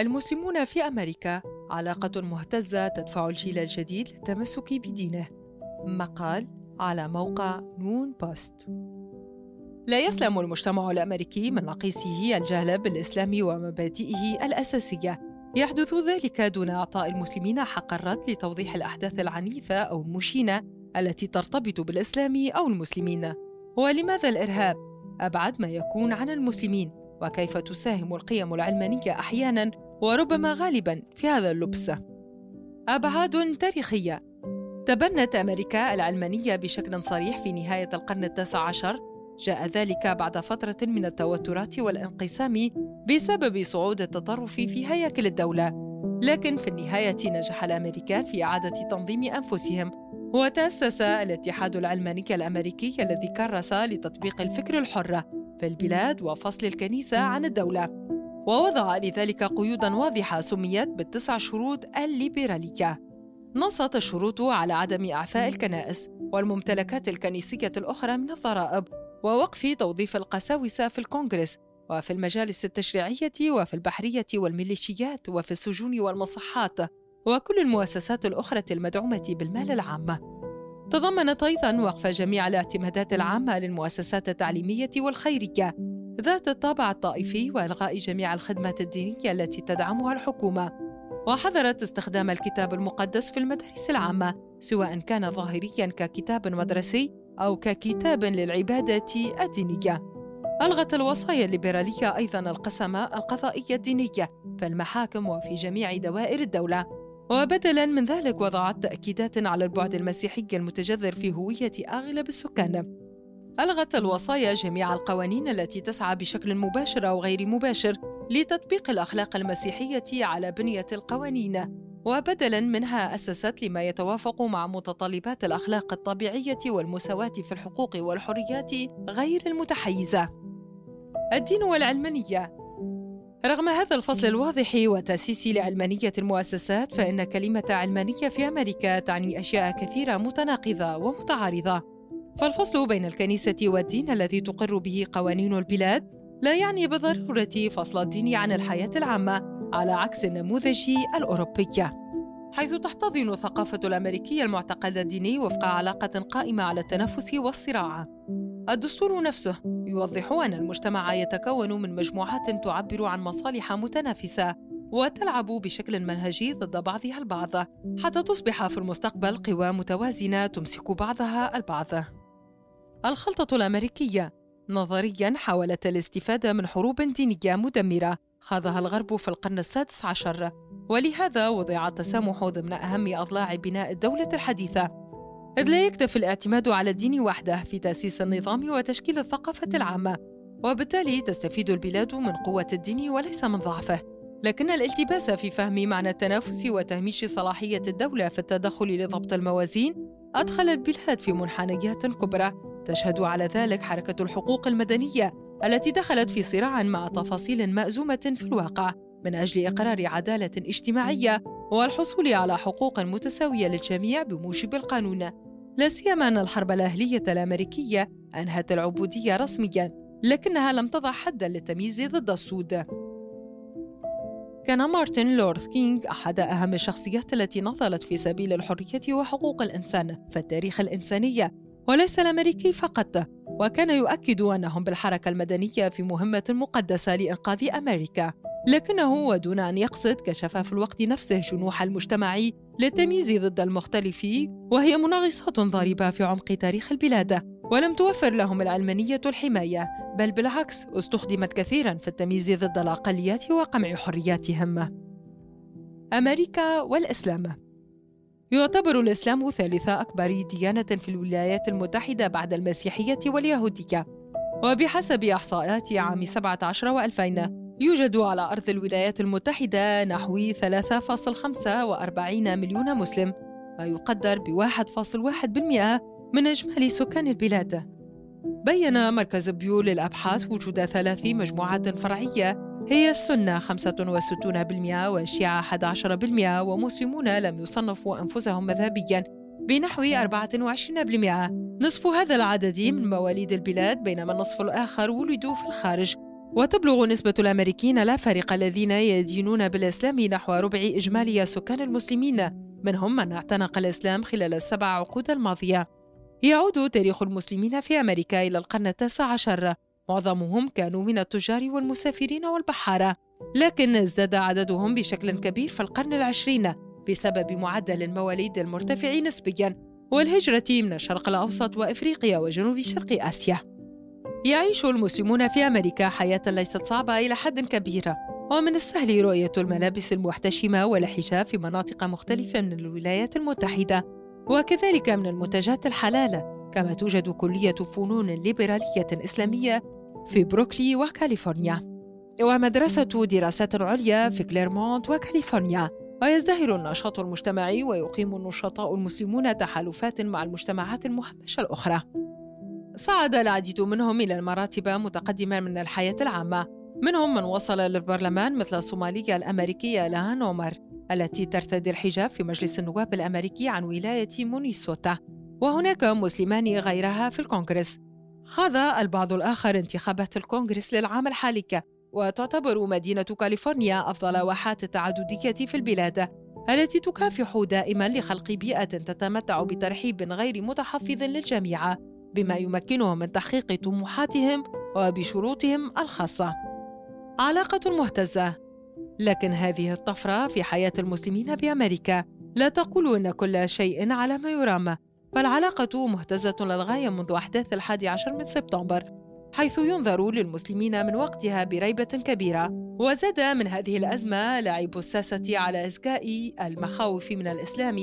المسلمون في أمريكا علاقة مهتزة تدفع الجيل الجديد للتمسك بدينه. مقال على موقع نون بوست. لا يسلم المجتمع الأمريكي من نقيصه الجهل بالإسلام ومبادئه الأساسية. يحدث ذلك دون إعطاء المسلمين حق الرد لتوضيح الأحداث العنيفة أو المشينة التي ترتبط بالإسلام أو المسلمين. ولماذا الإرهاب؟ أبعد ما يكون عن المسلمين. وكيف تساهم القيم العلمانية أحيانا وربما غالبا في هذا اللبس. أبعاد تاريخية. تبنت أمريكا العلمانية بشكل صريح في نهاية القرن التاسع عشر. جاء ذلك بعد فترة من التوترات والانقسام بسبب صعود التطرف في هياكل الدولة. لكن في النهاية نجح الأمريكان في إعادة تنظيم أنفسهم. وتأسس الاتحاد العلماني الأمريكي الذي كرس لتطبيق الفكر الحر في البلاد وفصل الكنيسة عن الدولة. ووضع لذلك قيودا واضحة سميت بالتسع شروط الليبرالية نصت الشروط على عدم إعفاء الكنائس والممتلكات الكنيسية الأخرى من الضرائب ووقف توظيف القساوسة في الكونغرس وفي المجالس التشريعية وفي البحرية والميليشيات وفي السجون والمصحات وكل المؤسسات الأخرى المدعومة بالمال العام. تضمنت أيضا وقف جميع الاعتمادات العامة للمؤسسات التعليمية والخيرية ذات الطابع الطائفي وإلغاء جميع الخدمات الدينية التي تدعمها الحكومة. وحظرت استخدام الكتاب المقدس في المدارس العامة سواء كان ظاهريا ككتاب مدرسي أو ككتاب للعبادة الدينية. ألغت الوصايا الليبرالية أيضا القسم القضائية الدينية في المحاكم وفي جميع دوائر الدولة وبدلا من ذلك وضعت تأكيدات على البعد المسيحي المتجذر في هوية أغلب السكان ألغت الوصايا جميع القوانين التي تسعى بشكل مباشر أو غير مباشر لتطبيق الأخلاق المسيحية على بنية القوانين وبدلا منها أسست لما يتوافق مع متطلبات الأخلاق الطبيعية والمساواة في الحقوق والحريات غير المتحيزة. الدين والعلمانية. رغم هذا الفصل الواضح وتأسيس لعلمانية المؤسسات فإن كلمة علمانية في أمريكا تعني أشياء كثيرة متناقضة ومتعارضة. فالفصل بين الكنيسة والدين الذي تقر به قوانين البلاد لا يعني بالضرورة فصل الدين عن الحياة العامة على عكس النموذج الأوروبي حيث تحتضن الثقافة الأمريكية المعتقد الديني وفق علاقة قائمة على التنافس والصراع الدستور نفسه يوضح أن المجتمع يتكون من مجموعات تعبر عن مصالح متنافسة وتلعب بشكل منهجي ضد بعضها البعض حتى تصبح في المستقبل قوى متوازنة تمسك بعضها البعض. الخلطة الأمريكية. نظريا حاولت الاستفادة من حروب دينية مدمرة. خاضها الغرب في القرن السادس عشر. ولهذا وضع التسامح ضمن أهم أضلاع بناء الدولة الحديثة. إذ لا يكتفي الاعتماد على الدين وحده في تأسيس النظام وتشكيل الثقافة العامة. وبالتالي تستفيد البلاد من قوة الدين وليس من ضعفه. لكن الالتباس في فهم معنى التنافس وتهميش صلاحية الدولة في التدخل لضبط الموازين أدخل البلاد في منحنيات كبرى. تشهد على ذلك حركة الحقوق المدنية التي دخلت في صراع مع تفاصيل مأزومة في الواقع من أجل إقرار عدالة اجتماعية والحصول على حقوق متساوية للجميع بموجب القانون. لا سيما أن الحرب الأهلية الأمريكية أنهت العبودية رسميا لكنها لم تضع حدا للتمييز ضد السود. كان مارتن لوثر كينغ أحد أهم الشخصيات التي ناضلت في سبيل الحرية وحقوق الإنسان في التاريخ الإنساني. وليس الأمريكي فقط وكان يؤكد أنهم بالحركة المدنية في مهمة مقدسة لإنقاذ أمريكا. لكنه ودون أن يقصد كشف في الوقت نفسه جنوح المجتمع للتمييز ضد المختلف وهي منغصات ضاربة في عمق تاريخ البلاد. ولم توفر لهم العلمانية الحماية بل بالعكس استخدمت كثيرا في التمييز ضد الأقليات وقمع حرياتهم. أمريكا والإسلام. يعتبر الإسلام ثالث أكبر ديانة في الولايات المتحدة بعد المسيحية واليهودية. وبحسب إحصاءات عام 17 و2000 يوجد على أرض الولايات المتحدة نحو 3.45 مليون مسلم ما يقدر ب 1.1% من إجمالي سكان البلاد. بين مركز بيو للأبحاث وجود ثلاث مجموعات فرعية هي السنة 65% والشيعة 11% ومسلمون لم يصنفوا أنفسهم مذهبياً بنحو 24% نصف هذا العدد من مواليد البلاد بينما النصف الآخر ولدوا في الخارج. وتبلغ نسبة الأمريكيين لا فارق الذين يدينون بالإسلام نحو ربع إجمالي سكان المسلمين منهم من اعتنق الإسلام خلال السبع عقود الماضية. يعود تاريخ المسلمين في أمريكا إلى القرن التاسع عشر. معظمهم كانوا من التجار والمسافرين والبحارة لكن ازداد عددهم بشكل كبير في القرن العشرين بسبب معدل المواليد المرتفع نسبيا والهجرة من الشرق الأوسط وإفريقيا وجنوب شرق آسيا. يعيش المسلمون في أمريكا حياة ليست صعبة إلى حد كبير ومن السهل رؤية الملابس المحتشمة والحجاب في مناطق مختلفة من الولايات المتحدة وكذلك من المنتجات الحلالة كما توجد كلية فنون ليبرالية إسلامية في بروكلي وكاليفورنيا. ومدرسة دراسات عليا في كليرمونت كاليفورنيا. ويزدهر النشاط المجتمعي ويقيم النشطاء المسلمون تحالفات مع المجتمعات المهمشة الأخرى. صعد العديد منهم إلى مراتب متقدمة من الحياة العامة. منهم من وصل للبرلمان مثل الصومالية الأمريكية إلهان عمر التي ترتدي الحجاب في مجلس النواب الأمريكي عن ولاية مينيسوتا وهناك مسلمان غيرها في الكونغرس. خاض البعض الآخر انتخابات الكونغرس للعام الحالي. وتعتبر مدينة كاليفورنيا أفضل واحات التعددية في البلاد التي تكافح دائما لخلق بيئة تتمتع بترحيب غير متحفظ للجميع بما يمكنهم من تحقيق طموحاتهم وبشروطهم الخاصة. علاقة مهتزة. لكن هذه الطفرة في حياة المسلمين بأمريكا لا تقول أن كل شيء على ما يرام. فالعلاقة مهتزة للغاية منذ أحداث الحادي عشر من سبتمبر حيث ينظر للمسلمين من وقتها بريبة كبيرة. وزاد من هذه الأزمة لعب الساسة على إزكاء المخاوف من الإسلام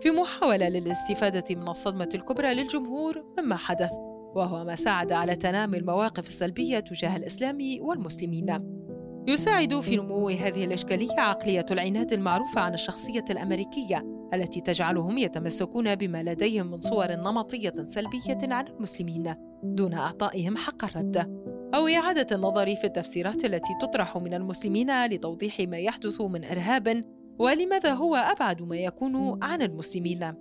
في محاولة للاستفادة من الصدمة الكبرى للجمهور مما حدث وهو ما ساعد على تنامي المواقف السلبية تجاه الإسلام والمسلمين. يساعد في نمو هذه الإشكالية عقلية العناد المعروفة عن الشخصية الأمريكية. التي تجعلهم يتمسكون بما لديهم من صور نمطية سلبية عن المسلمين دون إعطائهم حق الرد أو إعادة النظر في التفسيرات التي تطرح من المسلمين لتوضيح ما يحدث من إرهاب ولماذا هو أبعد ما يكون عن المسلمين.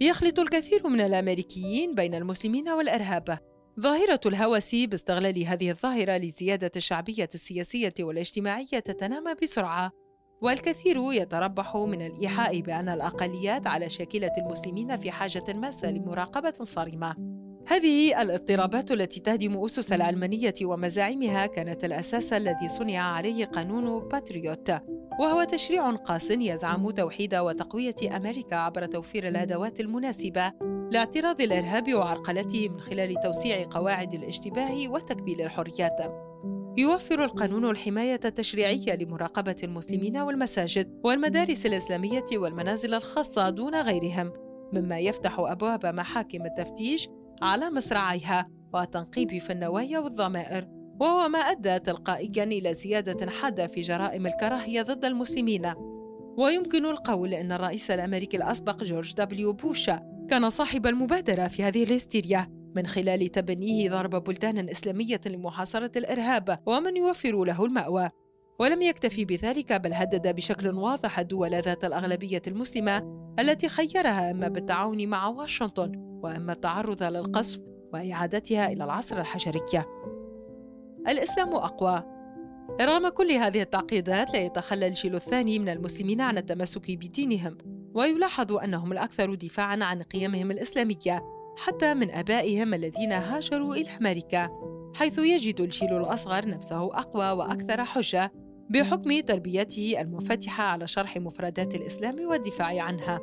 يخلط الكثير من الأمريكيين بين المسلمين والإرهاب. ظاهرة الهوس باستغلال هذه الظاهرة لزيادة الشعبية السياسية والاجتماعية تتنامى بسرعة. والكثير يتربح من الإيحاء بأن الأقليات على شاكلة المسلمين في حاجة ماسة لمراقبة صارمة هذه الاضطرابات التي تهدم أسس العلمانية ومزاعمها كانت الأساس الذي صنع عليه قانون باتريوت وهو تشريع قاس يزعم توحيد وتقوية أمريكا عبر توفير الأدوات المناسبة لاعتراض الإرهاب وعرقلته من خلال توسيع قواعد الاشتباه وتكبيل الحريات. يوفر القانون الحماية التشريعية لمراقبة المسلمين والمساجد والمدارس الإسلامية والمنازل الخاصة دون غيرهم، مما يفتح أبواب محاكم التفتيش على مصراعيها والتنقيب في النوايا والضمائر، وهو ما أدى تلقائيا إلى زيادة حادة في جرائم الكراهية ضد المسلمين. ويمكن القول أن الرئيس الأمريكي الأسبق جورج دبليو بوش كان صاحب المبادرة في هذه الهستيريا من خلال تبنيه ضرب بلدان إسلامية لمحاصرة الإرهاب ومن يوفر له المأوى. ولم يكتفي بذلك بل هدد بشكل واضح الدول ذات الأغلبية المسلمة التي خيرها إما بالتعاون مع واشنطن وإما التعرض للقصف وإعادتها إلى العصر الحجري الإسلام أقوى. رغم كل هذه التعقيدات لا يتخلى الجيل الثاني من المسلمين عن التمسك بدينهم ويلاحظ أنهم الأكثر دفاعًا عن قيمهم الإسلامية. حتى من آبائهم الذين هاجروا إلى أمريكا حيث يجد الجيل الأصغر نفسه أقوى وأكثر حجة بحكم تربيته المنفتحة على شرح مفردات الإسلام والدفاع عنها.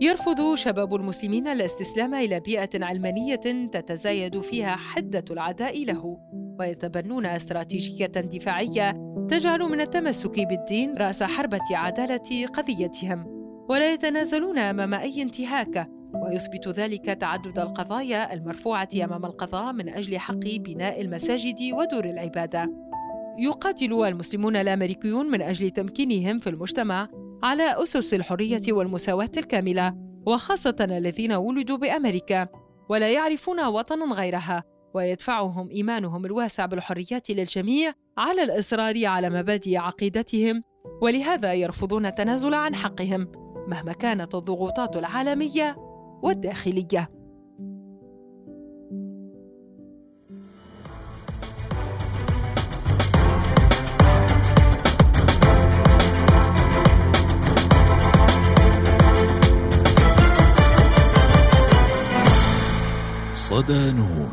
يرفض شباب المسلمين الاستسلام إلى بيئة علمانية تتزايد فيها حدة العداء له، ويتبنون استراتيجية دفاعية تجعل من التمسك بالدين رأس حربة عدالة قضيتهم. ولا يتنازلون أمام أي انتهاك ويثبت ذلك تعدد القضايا المرفوعة أمام القضاء من أجل حق بناء المساجد ودور العبادة. يقاتل المسلمون الأمريكيون من أجل تمكينهم في المجتمع على أسس الحرية والمساواة الكاملة وخاصة الذين ولدوا بأمريكا ولا يعرفون وطنا غيرها ويدفعهم إيمانهم الواسع بالحريات للجميع على الإصرار على مبادئ عقيدتهم ولهذا يرفضون التنازل عن حقهم مهما كانت الضغوطات العالمية. والداخلية. صدى نور.